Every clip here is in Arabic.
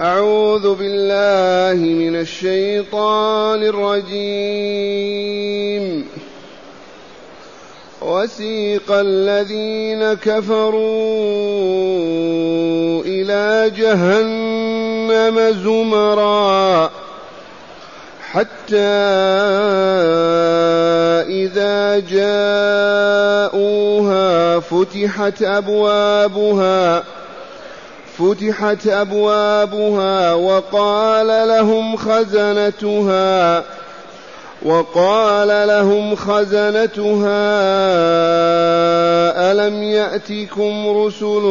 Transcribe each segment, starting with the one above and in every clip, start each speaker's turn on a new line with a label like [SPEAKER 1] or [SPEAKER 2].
[SPEAKER 1] أعوذ بالله من الشيطان الرجيم. وسيق الذين كفروا إلى جهنم زمرًا حتى إذا جاءوها فتحت أبوابها فتحت أبوابها وقال لهم خزنتها وقال لهم خزنتها ألم يأتكم رسل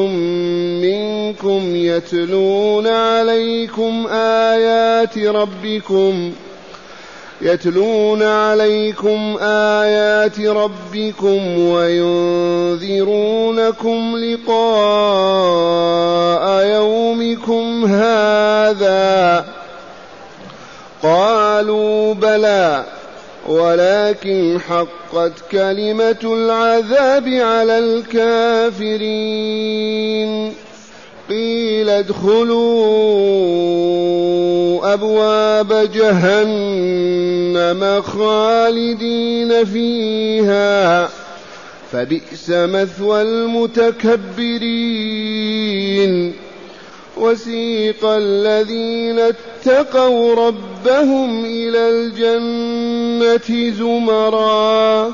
[SPEAKER 1] منكم يتلون عليكم آيات ربكم ۖ؟ يتلون عليكم آيات ربكم وينذرونكم لقاء يومكم هذا. قالوا بلى ولكن حقت كلمة العذاب على الكافرين. قيل ادخلوا أبواب جهنم خالدين فيها. فبئس مثوى المتكبرين. وسيق الذين اتقوا ربهم إلى الجنة زمرًا.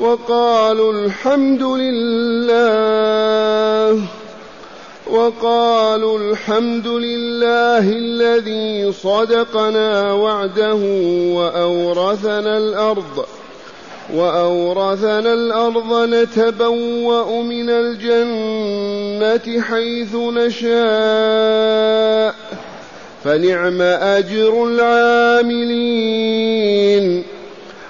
[SPEAKER 1] وقالوا الحمد لله وقالوا الحمد لله الذي صدقنا وعده وأورثنا الأرض وأورثنا الأرض نتبوأ من الجنة حيث نشاء فنعم أجر العاملين.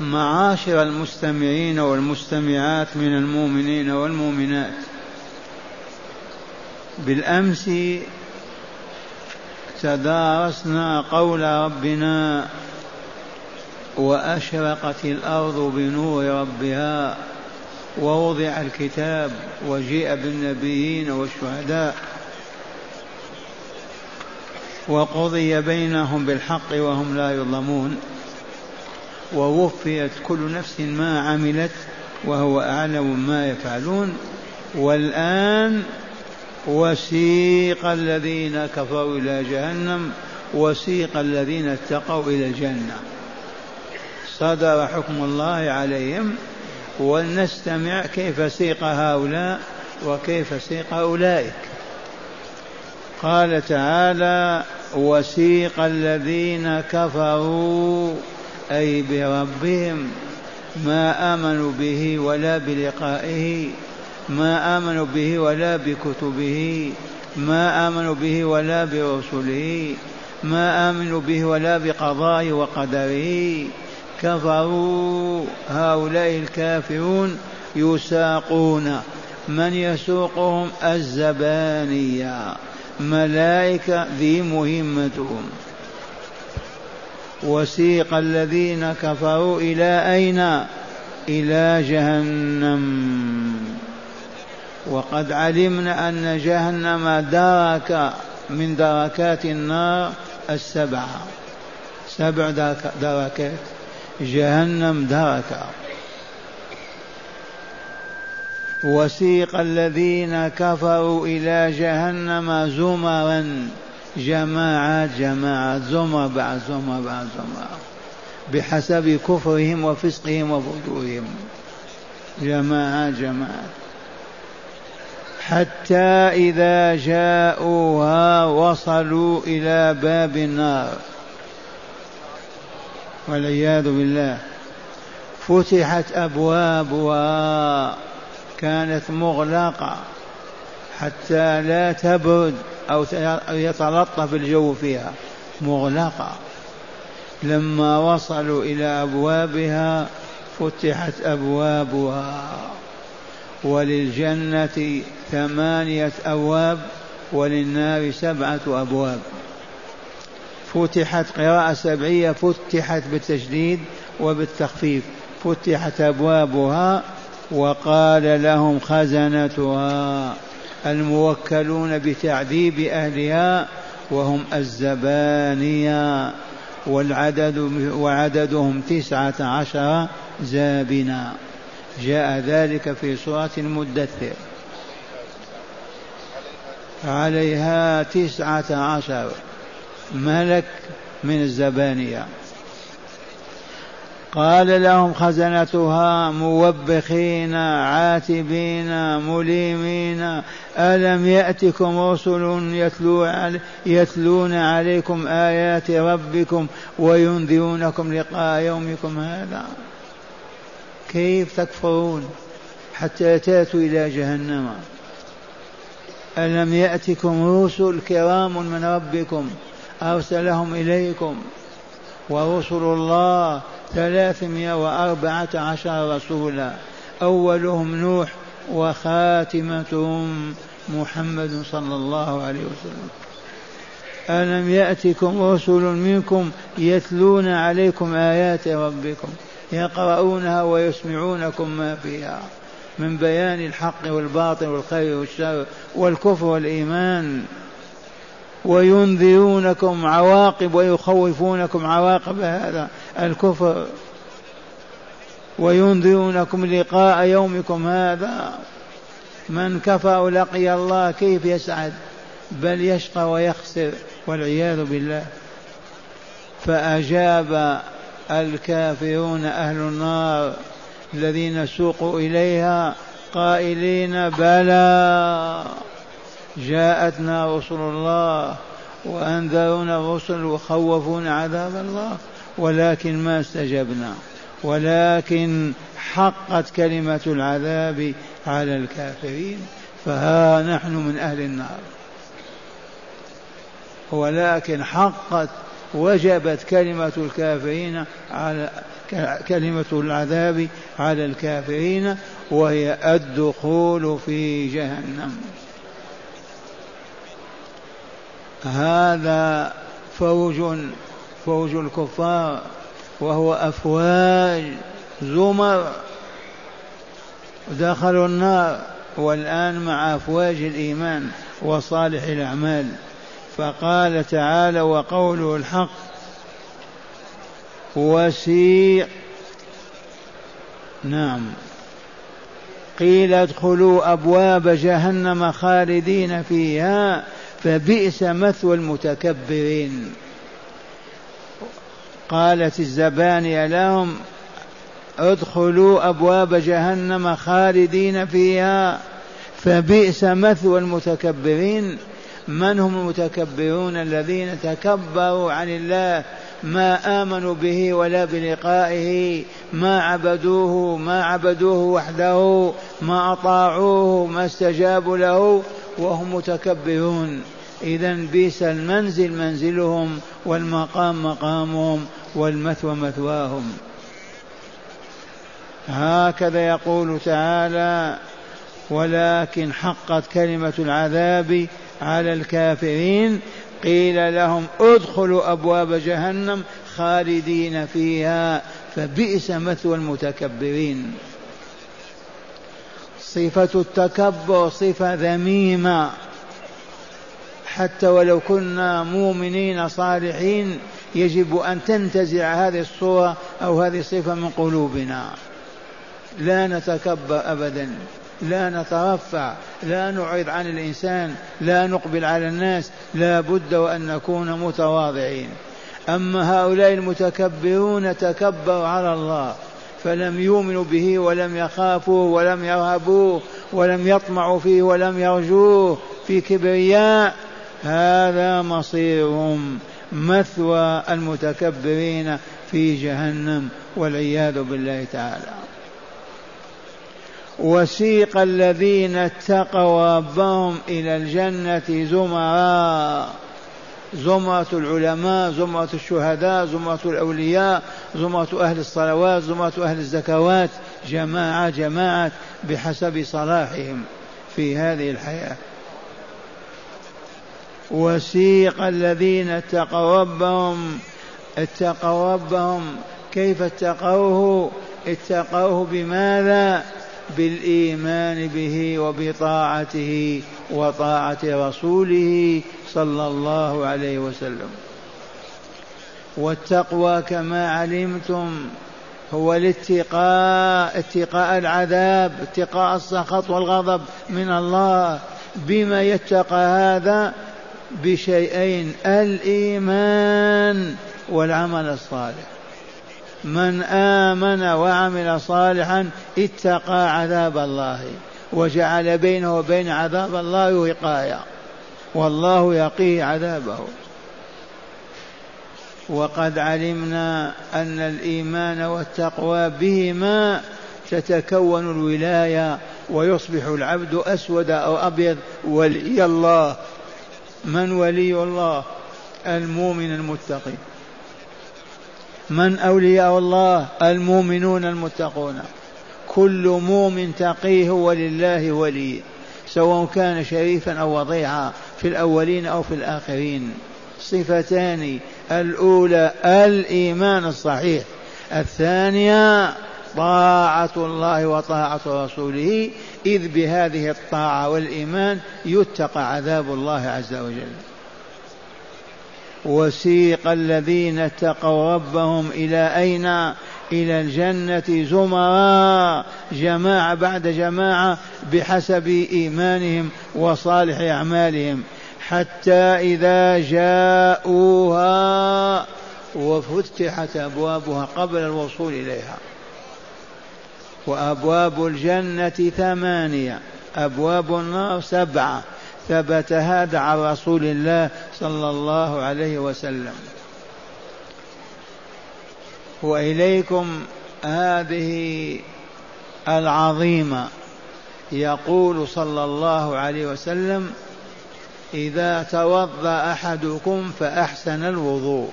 [SPEAKER 2] معاشر المستمعين والمستمعات من المؤمنين والمؤمنات. بالأمس تدارسنا قول ربنا وأشرقت الأرض بنور ربها ووضع الكتاب وجيء بالنبيين والشهداء وقضي بينهم بالحق وهم لا يظلمون. ووفيت كل نفس ما عملت وهو أعلم ما يفعلون والآن وسيق الذين كفروا إلى جهنم وسيق الذين اتقوا إلى الجنة. صدر حكم الله عليهم ولنستمع كيف سيق هؤلاء وكيف سيق أولئك. قال تعالى وسيق الذين كفروا أي بربهم ما آمنوا به ولا بلقائه ما آمنوا به ولا بكتبه ما آمنوا به ولا برسله ما آمنوا به ولا بقضائه وقدره. كفروا هؤلاء الكافرون يساقون. من يسوقهم؟ الزبانية. ملائكة ذي مهمتهم. وسيق الذين كفروا إلى أين؟ إلى جهنم. وقد علمنا أن جهنم درك من دركات النار السبعة سبع دركات. جهنم درك وسيق الذين كفروا إلى جهنم زمرا. جماعات جماعات زمر بعد زمر بعد زمر بحسب كفرهم وفسقهم وفجورهم. جماعات جماعات حتى إذا جاءوها وصلوا إلى باب النار. والعياذ بالله. فتحت أبوابها. كانت مغلقة. حتى لا تبرد أو يتلطف الجو فيها. مغلقة. لما وصلوا إلى أبوابها فتحت أبوابها. وللجنة ثمانية أبواب وللنار سبعة أبواب. فتحت قراءة سبعية فتحت بالتشديد وبالتخفيف. فتحت أبوابها وقال لهم خزنتها. الموكلون بتعذيب أهلها وهم الزبانية والعدد وعددهم تسعة عشر زابنا. جاء ذلك في سورة المدثر. عليها تسعة عشر ملك من الزبانية. قال لهم خزنتها موبخين عاتبين مليمين. ألم يأتكم رسل يتلو يتلون عليكم آيات ربكم وينذرونكم لقاء يومكم هذا؟ كيف تكفرون حتى تأتوا إلى جهنم؟ ألم يأتكم رسل كرام من ربكم أرسلهم إليكم ورسل الله ثلاثمائة وأربعة عشر رسولا. أولهم نوح وخاتمتهم محمد صلى الله عليه وسلم. ألم يأتكم رسل منكم يتلون عليكم آيات ربكم يقرؤونها ويسمعونكم ما فيها من بيان الحق والباطل والخير والشر والكفر والإيمان وينذرونكم عواقب ويخوفونكم عواقب هذا. الكفر وينذرونكم لقاء يومكم هذا. من كفر لقي الله كيف يسعد؟ بل يشقى ويخسر والعياذ بالله. فأجاب الكافرون أهل النار الذين سوقوا إليها قائلين بلى جاءتنا رسل الله وأنذرونا الرسل وخوفونا عذاب الله. ولكن ما استجبنا ولكن حقت كلمة العذاب على الكافرين فها نحن من أهل النار. ولكن حقت وجبت كلمة الكافرين على كلمة العذاب على الكافرين وهي الدخول في جهنم. هذا فوج فوج الكفار وهو أفواج زمر دخلوا النار والآن مع أفواج الإيمان وصالح الأعمال. فقال تعالى وقوله الحق وسيع. نعم. قيل ادخلوا أبواب جهنم خالدين فيها فبئس مثوى المتكبرين. قالت الزبانية لهم ادخلوا أبواب جهنم خالدين فيها فبئس مثوى المتكبرين. من هم المتكبرون الذين تكبروا عن الله؟ ما آمنوا به ولا بلقائه ما عبدوه ما عبدوه وحده ما أطاعوه ما استجابوا له وهم متكبرون. إذا بئس المنزل منزلهم والمقام مقامهم. والمثوى مثواهم هكذا يقول تعالى ولكن حقت كلمة العذاب على الكافرين قيل لهم ادخلوا أبواب جهنم خالدين فيها فبئس مثوى المتكبرين. صفة التكبر صفة ذميمة. حتى ولو كنا مؤمنين صالحين يجب أن تنتزع هذه الصورة أو هذه الصفة من قلوبنا. لا نتكبر أبدا لا نترفع لا نعرض عن الإنسان لا نقبل على الناس لا بد وأن نكون متواضعين. أما هؤلاء المتكبرون تكبروا على الله فلم يؤمنوا به ولم يخافوا ولم يرهبوه ولم يطمعوا فيه ولم يرجوه في كبرياء هذا مصيرهم. مثوى المتكبرين في جهنم والعياذ بالله تعالى. وسيق الذين اتقوا ربهم إلى الجنة زمرا زمرة العلماء زمرة الشهداء زمرة الأولياء زمرة أهل الصلوات زمرة أهل الزكوات. جماعة جماعة بحسب صلاحهم في هذه الحياة. وسيق الذين اتقوا ربهم اتقوا ربهم. كيف اتقوه؟ اتقوه بماذا؟ بالإيمان به وبطاعته وطاعة رسوله صلى الله عليه وسلم. والتقوى كما علمتم هو الاتقاء اتقاء العذاب اتقاء السخط والغضب من الله. بما يتقى هذا بشيئين الإيمان والعمل الصالح. من آمن وعمل صالحا اتقى عذاب الله وجعل بينه وبين عذاب الله وقاية. والله يقيه عذابه. وقد علمنا أن الإيمان والتقوى بهما تتكون الولاية ويصبح العبد أسود أو أبيض ولي الله من ولي الله المؤمن المتقي من أولياء الله المؤمنون المتقون. كل مؤمن تقي هو لله ولي سواء كان شريفا أو وضيعا في الأولين أو في الآخرين. صفتان الأولى الإيمان الصحيح. الثانية طاعة الله وطاعة رسوله إذ بهذه الطاعة والإيمان يتقى عذاب الله عز وجل. وسيق الذين اتقوا ربهم إلى أين؟ إلى الجنة زمرا. جماعة بعد جماعة بحسب إيمانهم وصالح أعمالهم. حتى إذا جاءوها وفتحت أبوابها قبل الوصول إليها. وأبواب الجنة ثمانية. أبواب النار سبعة. ثبت هذا عن رسول الله صلى الله عليه وسلم. وإليكم هذه العظيمة. يقول صلى الله عليه وسلم إذا توضأ أحدكم فأحسن الوضوء.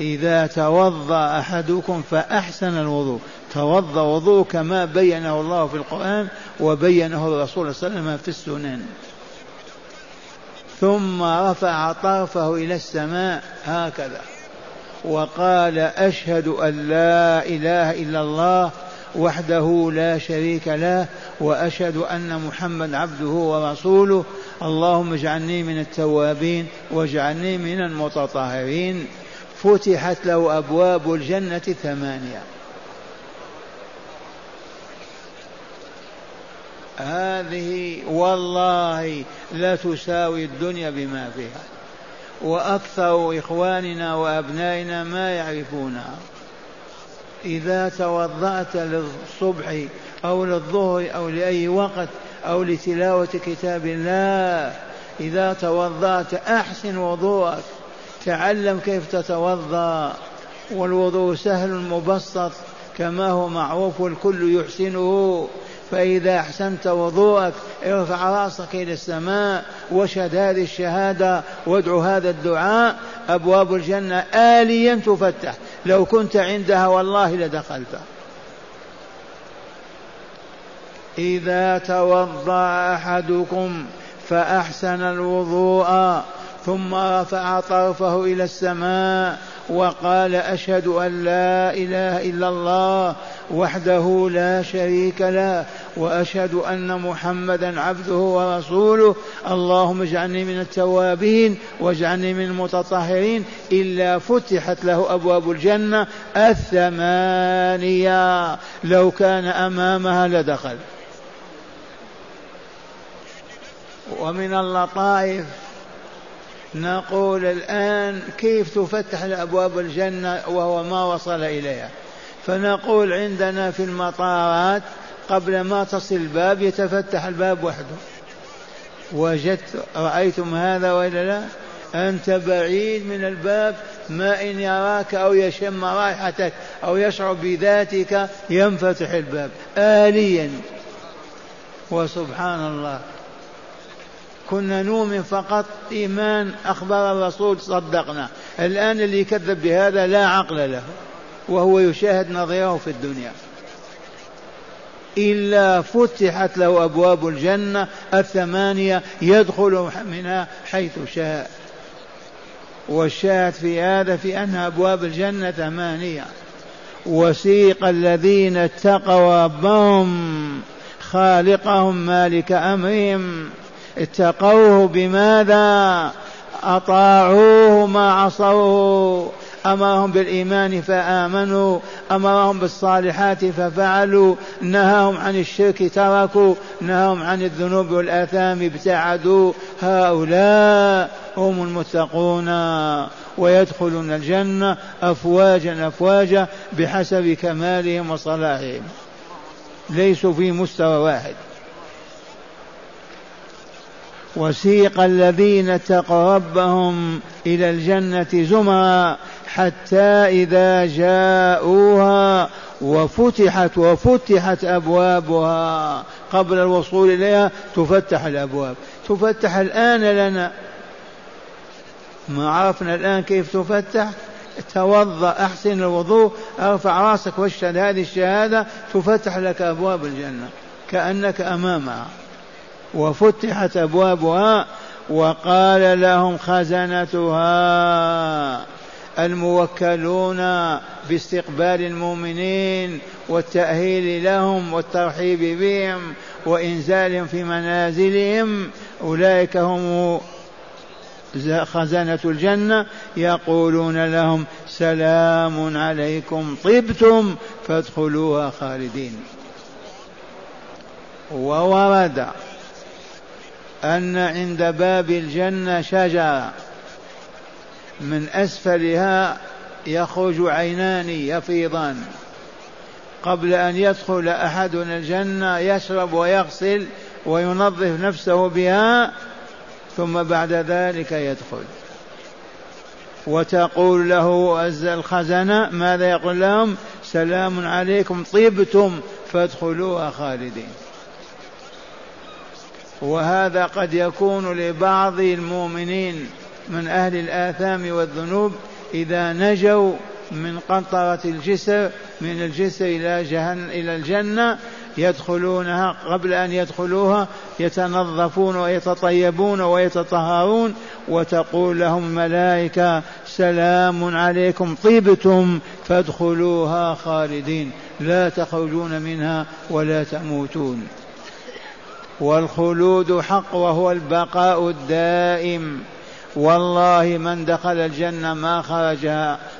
[SPEAKER 2] إذا توضأ أحدكم فأحسن الوضوء. توضأ وضوء كما بينه الله في القرآن وبينه الرسول صلى الله عليه وسلم في السنن. ثم رفع طرفه إلى السماء هكذا. وقال أشهد أن لا إله إلا الله وحده لا شريك له وأشهد أن محمد عبده ورسوله. اللهم اجعلني من التوابين واجعلني من المتطهرين. فتحت له أبواب الجنة ثمانية. هذه والله لا تساوي الدنيا بما فيها. وأكثر إخواننا وأبنائنا ما يعرفونها إذا توضأت للصبح أو للظهر أو لأي وقت أو لتلاوة كتاب الله إذا توضأت أحسن وضوءك. تعلم كيف تتوضأ والوضوء سهل مبسط كما هو معروف الكل يحسنه. فإذا أحسنت وضوءك ارفع رأسك إلى السماء واشهد هذه الشهادة وادعو هذا الدعاء. أبواب الجنة آليا تفتح. لو كنت عندها والله لدخلت. إذا توضأ أحدكم فأحسن الوضوء. ثم رفع طرفه إلى السماء وقال أشهد أن لا إله إلا الله وحده لا شريك له وأشهد أن محمدا عبده ورسوله. اللهم اجعلني من التوابين واجعلني من المتطهرين. إلا فتحت له أبواب الجنة الثمانية. لو كان أمامها لدخل. ومن اللطائف نقول الآن كيف تفتح أبواب الجنة وهو ما وصل إليها. فنقول عندنا في المطارات قبل ما تصل الباب يتفتح الباب وحده. وجدت رأيتم هذا وإلا لا؟ أنت بعيد من الباب ما إن يراك أو يشم رائحتك أو يشعر بذاتك ينفتح الباب. آليا. وسبحان الله. كنا نؤمن فقط إيمان أخبار الرسول صدقنا. الآن اللي يكذب بهذا لا عقل له وهو يشاهد نظيره في الدنيا. إلا فتحت له أبواب الجنة الثمانية يدخل منها حيث شاء. والشاهد في هذا في أن أبواب الجنة ثمانية. وسيق الذين اتقوا ربهم خالقهم مالك أمرهم. اتقوه بماذا أطاعوه ما عصوه. أمرهم بالإيمان فآمنوا أمرهم بالصالحات ففعلوا. نهاهم عن الشرك تركوا نهاهم عن الذنوب والآثام ابتعدوا. هؤلاء هم المتقون ويدخلون الجنة أفواجا أفواجا بحسب كمالهم وصلاحهم. ليسوا في مستوى واحد. وسيق الذين اتقوا ربهم إلى الجنة زمرا حتى إذا جاءوها وفتحت وفتحت أبوابها. قبل الوصول إليها تفتح الأبواب. تفتح الآن لنا. ما عرفنا الآن كيف تفتح؟ توضأ أحسن الوضوء أرفع رأسك واشهد هذه الشهادة تفتح لك أبواب الجنة. كأنك أمامها. وفتحت أبوابها وقال لهم خزنتها الموكلون باستقبال المؤمنين والتأهيل لهم والترحيب بهم وإنزالهم في منازلهم. أولئك هم خزنة الجنة. يقولون لهم سلام عليكم طبتم فادخلوها خالدين. وورد أن عند باب الجنة شجرة. من أسفلها يخرج عينان يفيضان. قبل أن يدخل أحدنا الجنة يشرب ويغسل وينظف نفسه بها ثم بعد ذلك يدخل. وتقول له الخزنة ماذا يقول لهم؟ سلام عليكم طبتم فادخلوها خالدين. وهذا قد يكون لبعض المؤمنين من أهل الآثام والذنوب إذا نجوا من قنطرة الجسر من الجسر إلى جهن إلى الجنة يدخلونها قبل أن يدخلوها يتنظفون ويتطيبون ويتطهرون وتقول لهم الملائكة سلام عليكم طيبتم فادخلوها خالدين. لا تخرجون منها ولا تموتون. والخلود حق وهو البقاء الدائم. والله من دخل الجنة ما خرج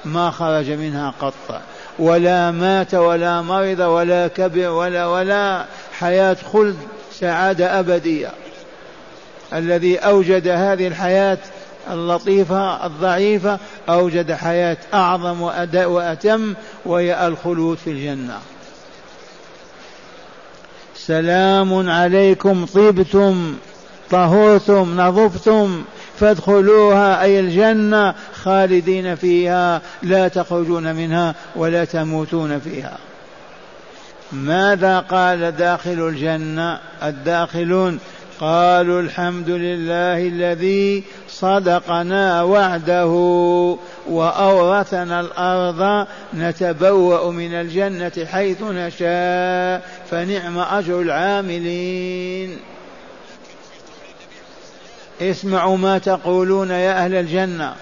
[SPEAKER 2] ما خرج منها قط. ولا مات ولا مرض ولا كبر ولا ولا حياة خلد سعادة أبدية. الذي أوجد هذه الحياة اللطيفة الضعيفة أوجد حياة أعظم وأتم وهي الخلود في الجنة. سلام عليكم طبتم طهرتم نظفتم فادخلوها أي الجنة خالدين فيها لا تخرجون منها ولا تموتون فيها. ماذا قال داخل الجنة الداخلون؟ قالوا الحمد لله الذي صدقنا وعده وأورثنا الأرض نتبوأ من الجنة حيث نشاء فنعم أجر العاملين. اسمعوا ما تقولون يا أهل الجنة.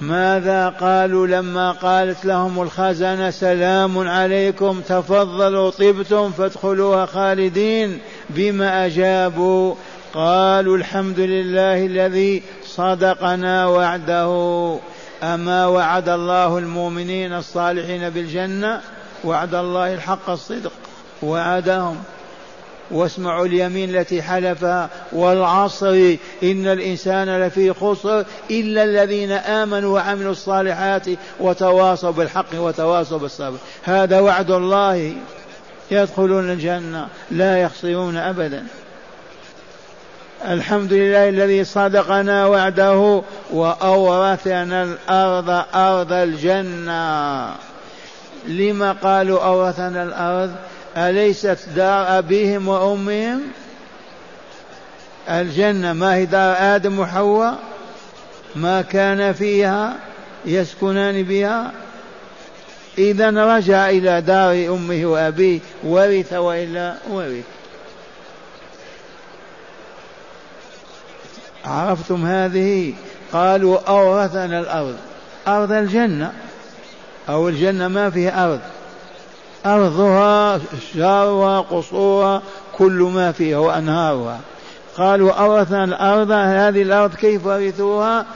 [SPEAKER 2] ماذا قالوا لما قالت لهم الخزنة سلام عليكم تفضلوا طبتم فادخلوها خالدين بما أجابوا؟ قالوا الحمد لله الذي صدقنا وعده. أما وعد الله المؤمنين الصالحين بالجنة؟ وعد الله الحق الصدق. وعدهم. واسمعوا اليمين التي حلفها والعصر إن الإنسان لفي خسر إلا الذين آمنوا وعملوا الصالحات وتواصوا بالحق وتواصوا بالصبر. هذا وعد الله. يدخلون الجنة لا يخسرون أبدا. الحمد لله الذي صدقنا وعده وأورثنا الأرض أرض الجنة. لما قالوا أورثنا الأرض؟ أليست دار أبيهم وأمهم؟ الجنة ما هي دار آدم وحواء؟ ما كان فيها يسكنان بها؟ إذا رجع إلى دار أمه وأبيه ورث وإلا ورث. عرفتم هذه؟ قالوا أورثنا الأرض. أرض الجنة. أو الجنة ما فيها أرض. أرضها شارها قصورها كل ما فيها وأنهارها. قالوا أورثنا الأرض هذه الأرض كيف ورثوها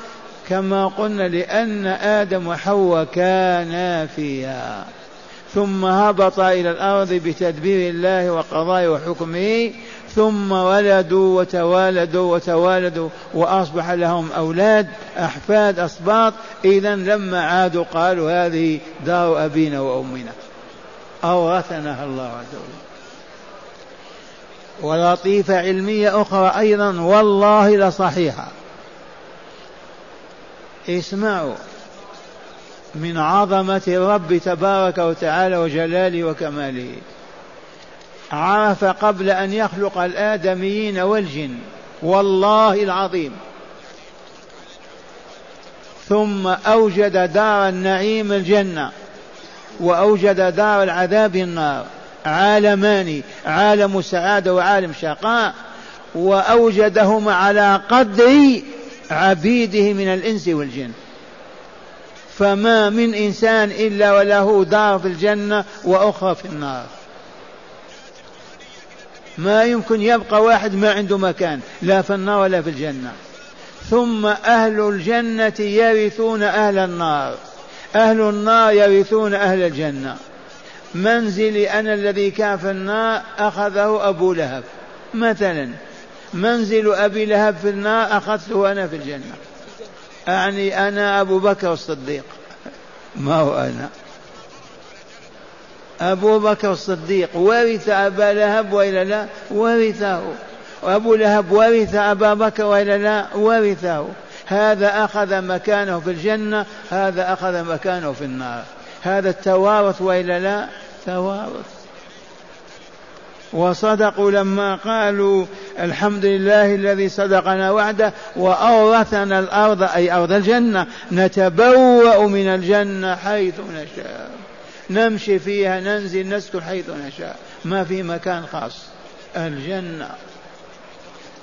[SPEAKER 2] كما قلنا لأن آدم وحواء كانا فيها. ثم هبط إلى الأرض بتدبير الله وقضائه وحكمه. ثم ولدوا وتوالدوا وتوالدوا وأصبح لهم أولاد أحفاد أصباط. إذا لما عادوا قالوا هذه دار أبينا وأمنا. أورثناها الله عز وجل. ولطيفة علمية أخرى أيضا والله لصحيحة. اسمعوا. من عظمة الرب تبارك وتعالى وجلاله وكماله. عرف قبل أن يخلق الآدميين والجن. والله العظيم. ثم أوجد دار النعيم الجنة. وأوجد دار العذاب النار. عالمان عالم السعادة وعالم شقاء. وأوجدهما على قدر عبيده من الإنس والجن. فما من إنسان إلا وله دار في الجنة وأخرى في النار. ما يمكن يبقى واحد ما عنده مكان لا في النار ولا في الجنة. ثم أهل الجنة يرثون أهل النار. أهل النار يرثون أهل الجنة. منزلي أنا الذي كان في النار أخذه أبو لهب. مثلا منزل أبي لهب في النار أخذته أنا في الجنة. أعني أنا أبو بكر الصديق. ما هو أنا؟ أبو بكر الصديق. ورث أبا لهب وإلا لا؟ ورثه. وأبو لهب ورث أبا بكر وإلا لا؟ ورثه. هذا أخذ مكانه في الجنة هذا أخذ مكانه في النار. هذا التوارث وإلا لا؟ توارث وصدقوا لما قالوا الحمد لله الذي صدقنا وعده وأورثنا الأرض أي أرض الجنة نتبوأ من الجنة حيث نشاء. نمشي فيها ننزل نسكن حيث نشاء. ما في مكان خاص. الجنة.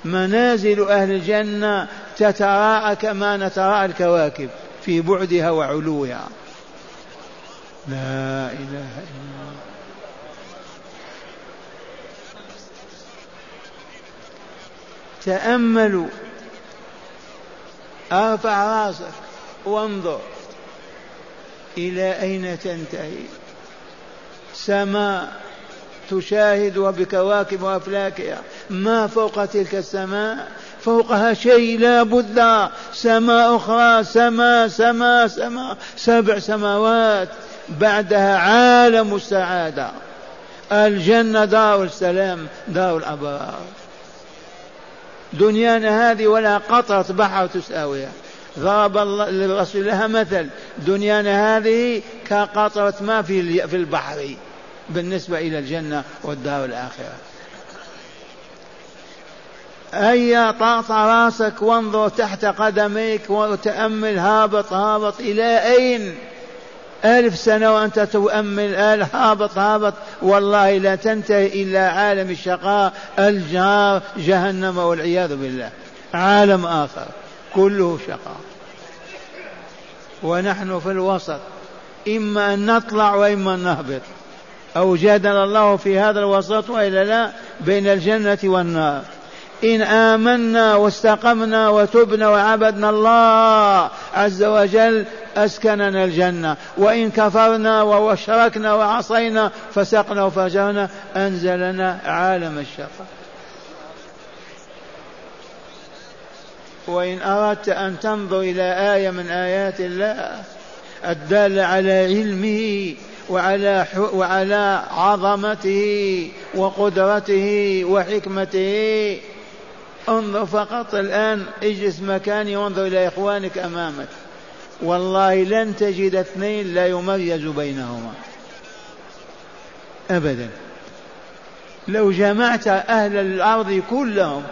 [SPEAKER 2] منازل أهل الجنة تتراءى كما نتراءى الكواكب في بعدها وعلوها. لا إله إلا الله. تأملوا أرفع رأسك وانظر إلى أين تنتهي. سماء. تشاهدها بكواكب وأفلاكها ما فوق تلك السماء؟ فوقها شيء لا بد. سماء أخرى سماء سماء سماء. سبع سماوات. بعدها عالم السعادة. الجنة دار السلام دار الأبرار. دنيانا هذه ولا قطرة بحر تساويها. ضرب الرسول لها مثل. دنيانا هذه كقطرة ما في البحر. بالنسبة إلى الجنة والدار الآخرة. هيا طاطا راسك وانظر تحت قدميك وتأمل هابط هابط إلى أين؟ ألف سنة وأنت تؤمل آل هابط هابط. والله لا تنتهي إلى عالم الشقاء الجار جهنم والعياذ بالله. عالم آخر كله شقاء. ونحن في الوسط إما أن نطلع وإما أن نهبط. أوجدنا الله في هذا الوسط وإلا لا بين الجنة والنار. إن آمنا واستقمنا وتبنا وعبدنا الله عز وجل أسكننا الجنة. وإن كفرنا وأشركنا وعصينا فسقنا وفجرنا أنزلنا عالم الشقاء. وإن أردت أن تنظر إلى آية من آيات الله الدالة على علمه وعلى وعلى عظمته وقدرته وحكمته. انظر فقط الآن اجلس مكاني وانظر إلى إخوانك أمامك. والله لن تجد اثنين لا يميز بينهما. أبدا. لو جمعت أهل الأرض كلهم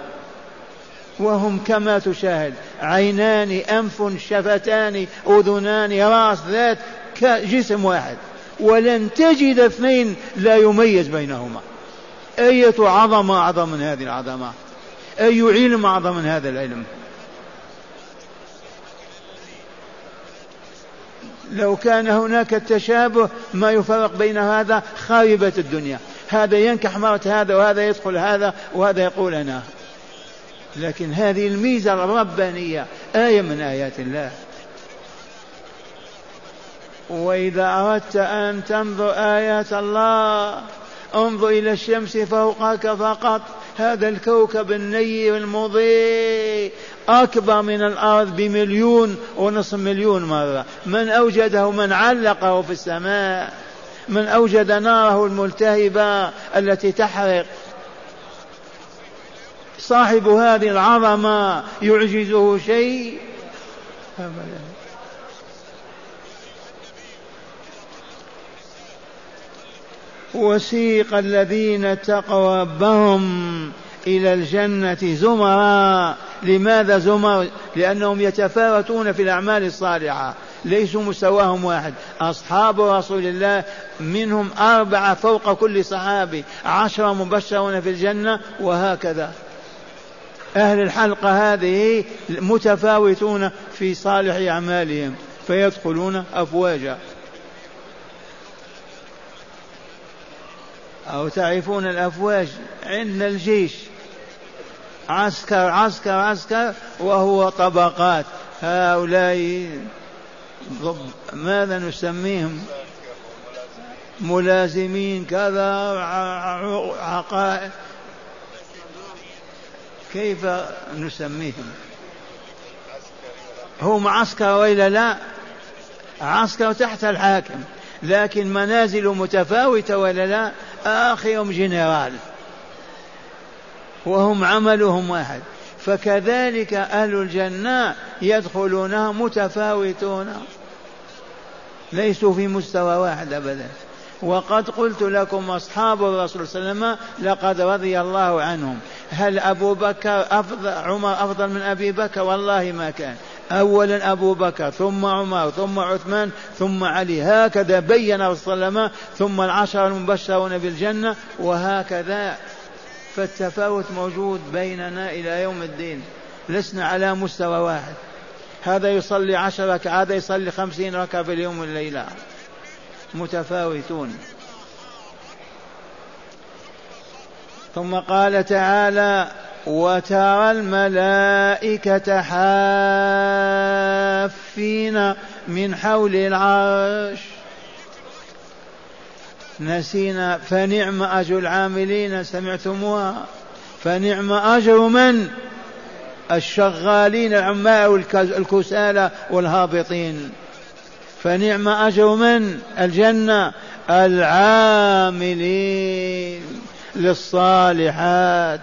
[SPEAKER 2] وهم كما تشاهد عينان أنف شفتان أذنان رأس ذات جسم واحد. ولن تجد اثنين لا يميز بينهما. أية عظمة أعظم من هذه العظمة؟ أي علم أعظم من هذا العلم؟ لو كان هناك التشابه ما يفرق بين هذا خاربة الدنيا. هذا ينكح مرة هذا وهذا يدخل هذا وهذا يقول أنا. لكن هذه الميزة الربانية آية من آيات الله. وإذا أردت أن تنظر آيات الله انظر إلى الشمس فوقك فقط. هذا الكوكب النير المضيء أكبر من الأرض بمليون ونصف مليون مرة. من أوجده من علقه في السماء. من أوجد ناره الملتهبة التي تحرق. صاحب هذه العظمة يعجزه شيء. أبدا وسيق الذين اتقوا ربهم إلى الجنة زمرا. لماذا زمر؟ لأنهم يتفاوتون في الأعمال الصالحة. ليسوا مستواهم واحد. أصحاب رسول الله منهم أربعة فوق كل صحابي. عشرة مبشرون في الجنة وهكذا. أهل الحلقة هذه متفاوتون في صالح أعمالهم. فيدخلون أفواجا. أو تعرفون الأفواج عندنا الجيش. عسكر عسكر عسكر وهو طبقات. هؤلاء ماذا نسميهم؟ ملازمين كذا عقائد. كيف نسميهم؟ هم عسكر وإلا لا؟ عسكر تحت الحاكم. لكن منازل متفاوتة ولا لا؟ آخرهم جنرال. وهم عملهم واحد. فكذلك أهل الجنة يدخلونها متفاوتون. ليسوا في مستوى واحد أبدا. وقد قلت لكم أصحاب الرسول صلى الله عليه وسلم لقد رضي الله عنهم. هل أبو بكر أفضل عمر أفضل من أبي بكر؟ والله ما كان. أولا أبو بكر ثم عمر ثم عثمان ثم علي. هكذا بين صلى الله ثم العشر المبشرون بالجنة وهكذا. فالتفاوت موجود بيننا إلى يوم الدين. لسنا على مستوى واحد. هذا يصلي عشر ركعات هذا يصلي خمسين ركعة في اليوم والليلة. متفاوتون. ثم قال تعالى وترى الملائكة حافين من حول العرش. نسينا فنعم أجر العاملين سمعتموها. فنعم أجر من؟ الشغالين العمال الكسالى والهابطين. فنعم أجر من؟ الجنة. العاملين للصالحات.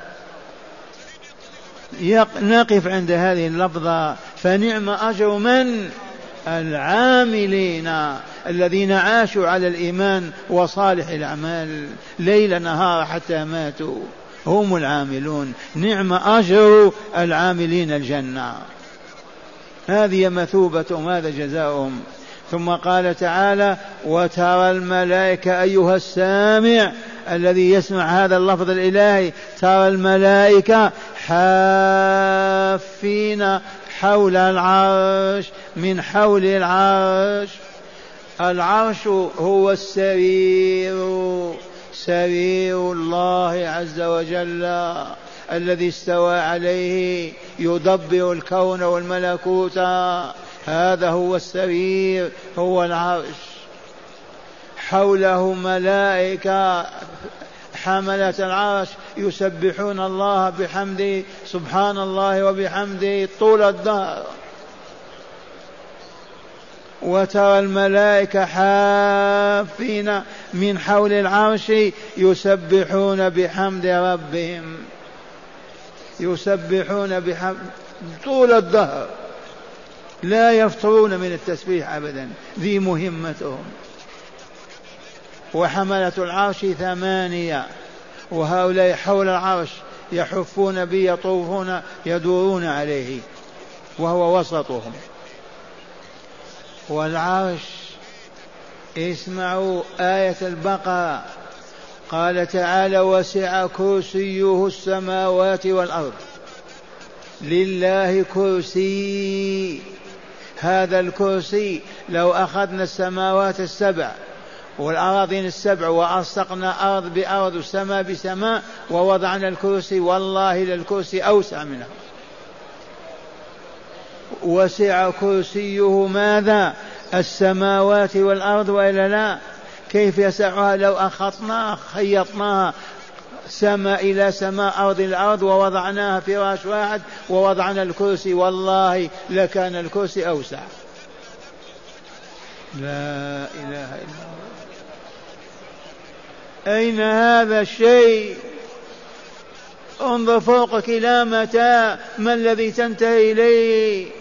[SPEAKER 2] نقف عند هذه اللفظة فنعم أجر من؟ العاملين الذين عاشوا على الإيمان وصالح الأعمال ليل نهار حتى ماتوا. هم العاملون. نعم أجر العاملين الجنة. هذه مثوبتهم هذا جزاؤهم؟ ثم قال تعالى وترى الملائكة أيها السامع الذي يسمع هذا اللفظ الإلهي ترى الملائكة حافين حول العرش من حول العرش. العرش هو السرير سرير الله عز وجل الذي استوى عليه يدبر الكون والملكوت. هذا هو السرير هو العرش. حوله ملائكة حملة العرش يسبحون الله بحمده سبحان الله وبحمده طول الدهر. وترى الملائكة حافين من حول العرش يسبحون بحمد ربهم. يسبحون بحمد طول الدهر. لا يفترون من التسبيح أبدا. ذي مهمتهم. وحملة العرش ثمانية. وهؤلاء حول العرش يحفون به يطوفون يدورون عليه. وهو وسطهم. والعرش اسمعوا آية البقرة. قال تعالى وسع كرسيه السماوات والأرض. لله كرسي. هذا الكرسي لو أخذنا السماوات السبع والأراضين السبع وألصقنا أرض بأرض وسماء بسماء ووضعنا الكرسي والله للكرسي أوسع منه. وسع كرسيه ماذا؟ السماوات والأرض وإلا لا؟ كيف يسعها لو أخطناها خيطناها سماء إلى سماء أرض الأرض ووضعناها فراش واحد ووضعنا الكرسي. والله لكان الكرسي أوسع. لا إله إلا الله. أين هذا الشيء؟ انظر فوقك إلى متى ما الذي تنتهي إليه؟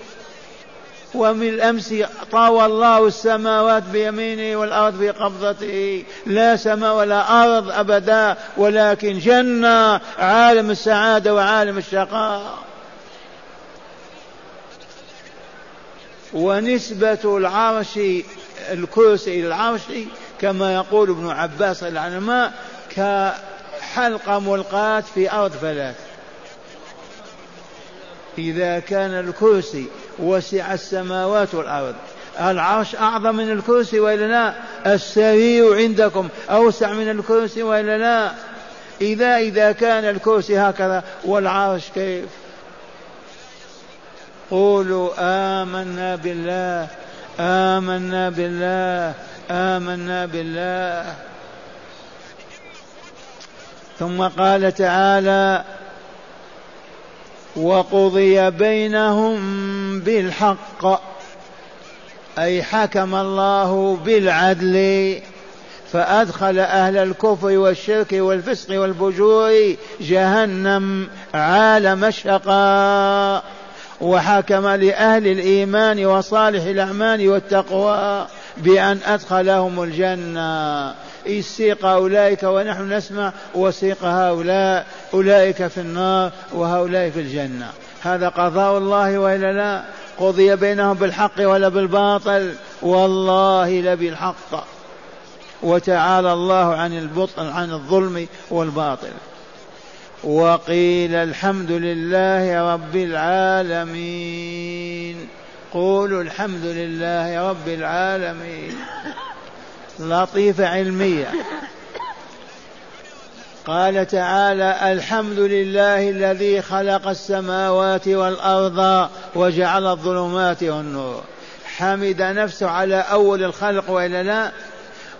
[SPEAKER 2] ومن الأمس طاوى الله السماوات بيمينه والأرض في قبضته لا سماء ولا أرض أبدا ولكن جنة عالم السعادة وعالم الشقاء. ونسبة العرش الكرسي إلى العرش كما يقول ابن عباس العلماء كحلقة ملقاة في أرض فلات إذا كان الكرسي وسع السماوات والأرض. العرش أعظم من الكرسي وإلا لا السرير عندكم أوسع من الكرسي وإلا لا إذا إذا كان الكرسي هكذا والعرش كيف؟ قولوا آمنا بالله آمنا بالله آمنا بالله. ثم قال تعالى وقضي بينهم بالحق أي حكم الله بالعدل فأدخل أهل الكفر والشرك والفسق والفجور جهنم عالم الشقاء وحكم لأهل الإيمان وصالح الأعمال والتقوى بأن أدخلهم الجنة. سيق أولئك ونحن نسمع وسيق هؤلاء أولئك في النار وهؤلاء في الجنة. هذا قضاء الله وإلا لا؟ قضي بينهم بالحق ولا بالباطل؟ والله لبالحق. وتعالى الله عن البطل عن الظلم والباطل. وقيل الحمد لله رب العالمين. قولوا الحمد لله رب العالمين. لطيفة علمية. قال تعالى الحمد لله الذي خلق السماوات والأرض وجعل الظلمات والنور. حمد نفسه على أول الخلق وإلا لا؟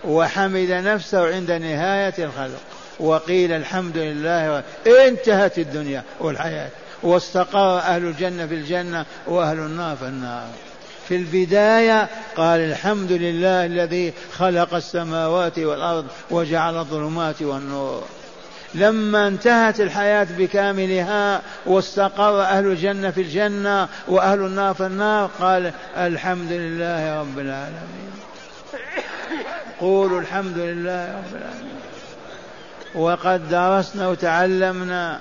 [SPEAKER 2] وحمد نفسه عند نهاية الخلق. وقيل الحمد لله انتهت الدنيا والحياة. واستقر أهل الجنة في الجنة وأهل النار في النار. في البداية قال الحمد لله الذي خلق السماوات والأرض وجعل الظلمات والنور. لما انتهت الحياة بكاملها واستقر أهل الجنة في الجنة وأهل النار في النار قال الحمد لله رب العالمين. قولوا الحمد لله رب العالمين. وقد درسنا وتعلمنا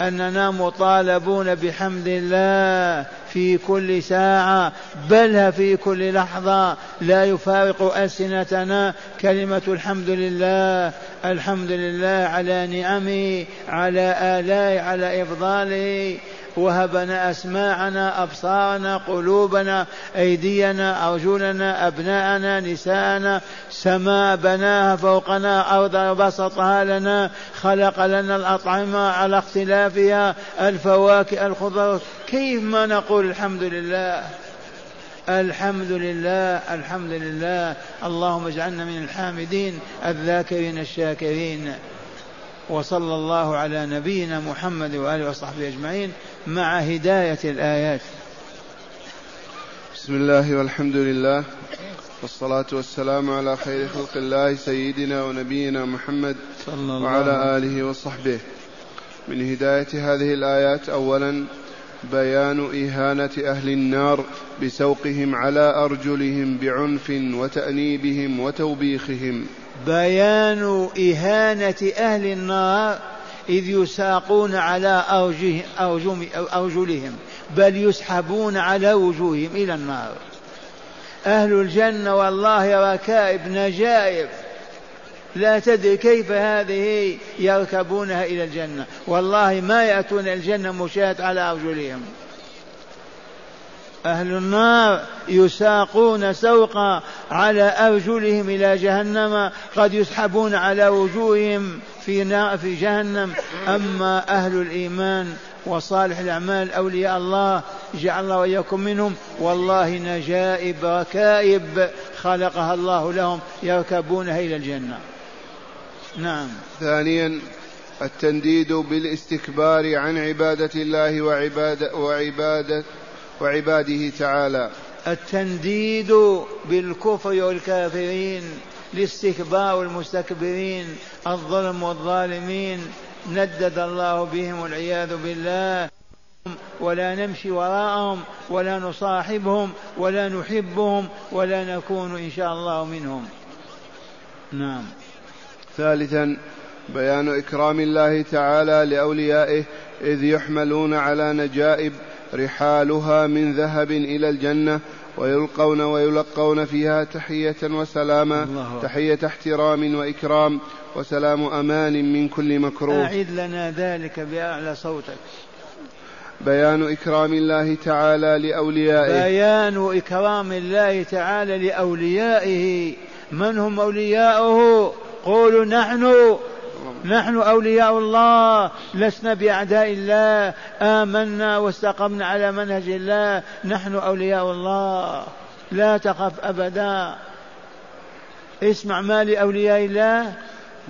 [SPEAKER 2] أننا مطالبون بحمد الله في كل ساعة بل في كل لحظة لا يفارق ألسنتنا كلمة الحمد لله الحمد لله على نعمه على آلائه على إفضاله. وهبنا أسماعنا أبصارنا قلوبنا أيدينا أرجلنا أبناءنا نساءنا سماء بناها فوقنا أرض بسطها لنا خلق لنا الأطعمة على اختلافها الفواكه الخضر كيف ما نقول الحمد لله؟ الحمد لله الحمد لله. اللهم اجعلنا من الحامدين الذاكرين الشاكرين. وصلى الله على نبينا محمد وآله وصحبه أجمعين مع هداية الآيات.
[SPEAKER 1] بسم الله والحمد لله والصلاة والسلام على خير خلق الله سيدنا ونبينا محمد صلى الله وعلى آله وصحبه. من هداية هذه الآيات أولا بيان إهانة أهل النار بسوقهم على أرجلهم بعنف وتأنيبهم وتوبيخهم.
[SPEAKER 2] بيان إهانة أهل النار إذ يساقون على أرجلهم بل يسحبون على وجوههم إلى النار. أهل الجنة والله ركائب نجائب. لا تدري كيف هذه يركبونها إلى الجنة. والله ما يأتون الجنة مشاة على أرجلهم. أهل النار يساقون سوقا على أرجلهم إلى جهنم قد يسحبون على وجوههم في نار في جهنم. أما أهل الإيمان وصالح الأعمال أولياء الله جعل الله وإياكم منهم. والله نجائب ركائب خلقها الله لهم يركبونها إلى الجنة. نعم.
[SPEAKER 1] ثانيا التنديد بالاستكبار عن عبادة الله وعبادة, وعبادة وعباده تعالى.
[SPEAKER 2] التنديد بالكفر والكافرين الاستكبار والمستكبرين الظلم والظالمين. ندد الله بهم والعياذ بالله. ولا نمشي وراءهم ولا نصاحبهم ولا نحبهم ولا نكون إن شاء الله منهم. نعم.
[SPEAKER 1] ثالثا بيان إكرام الله تعالى لأوليائه إذ يحملون على نجائب رحالها من ذهب إلى الجنة ويلقون ويلقون فيها تحية وسلاما تحية احترام وإكرام وسلام أمان من كل مكروه.
[SPEAKER 2] أعد لنا ذلك بأعلى صوتك.
[SPEAKER 1] بيان إكرام الله تعالى لأوليائه.
[SPEAKER 2] بيان إكرام الله تعالى لأوليائه. من هم أولياؤه؟ قولوا نحن. نحن أولياء الله لسنا بأعداء الله آمنا واستقمنا على منهج الله. نحن أولياء الله. لا تخف أبدا. اسمع ما لأولياء الله.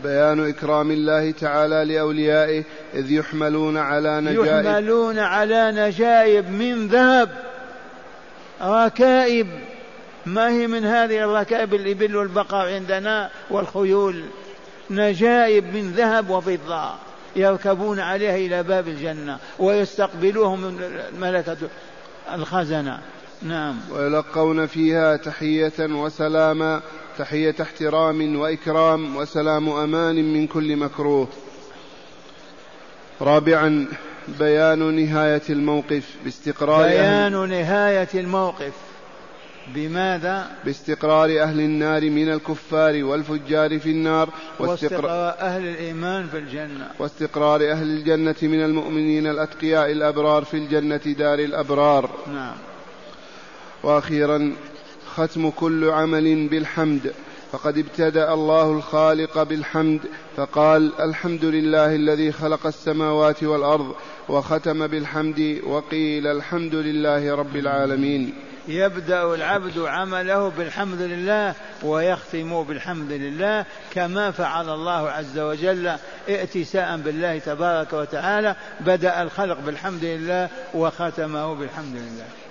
[SPEAKER 1] بيان إكرام الله تعالى لأوليائه إذ يحملون على نجائب.
[SPEAKER 2] يحملون على نجائب من ذهب. ركائب. ما هي من هذه الركائب الإبل والبقر عندنا والخيول؟ نجائب من ذهب وفضة يركبون عليها إلى باب الجنة ويستقبلوهم ملكة الخزنة. نعم.
[SPEAKER 1] ويلقون فيها تحية وسلاما تحية احترام وإكرام وسلام أمان من كل مكروه. رابعا بيان نهاية الموقف باستقرار
[SPEAKER 2] بيان نهاية الموقف. بماذا؟
[SPEAKER 1] باستقرار أهل النار من الكفار والفجار في النار
[SPEAKER 2] واستقرار أهل الإيمان في الجنة.
[SPEAKER 1] واستقرار أهل الجنة من المؤمنين الأتقياء الأبرار في الجنة دار الأبرار.
[SPEAKER 2] نعم.
[SPEAKER 1] وأخيرا ختم كل عمل بالحمد. فقد ابتدأ الله الخالق بالحمد فقال الحمد لله الذي خلق السماوات والأرض وختم بالحمد وقيل الحمد لله رب العالمين.
[SPEAKER 2] يبدأ العبد عمله بالحمد لله ويختم بالحمد لله كما فعل الله عز وجل ائتساء بالله تبارك وتعالى بدأ الخلق بالحمد لله وختمه بالحمد لله.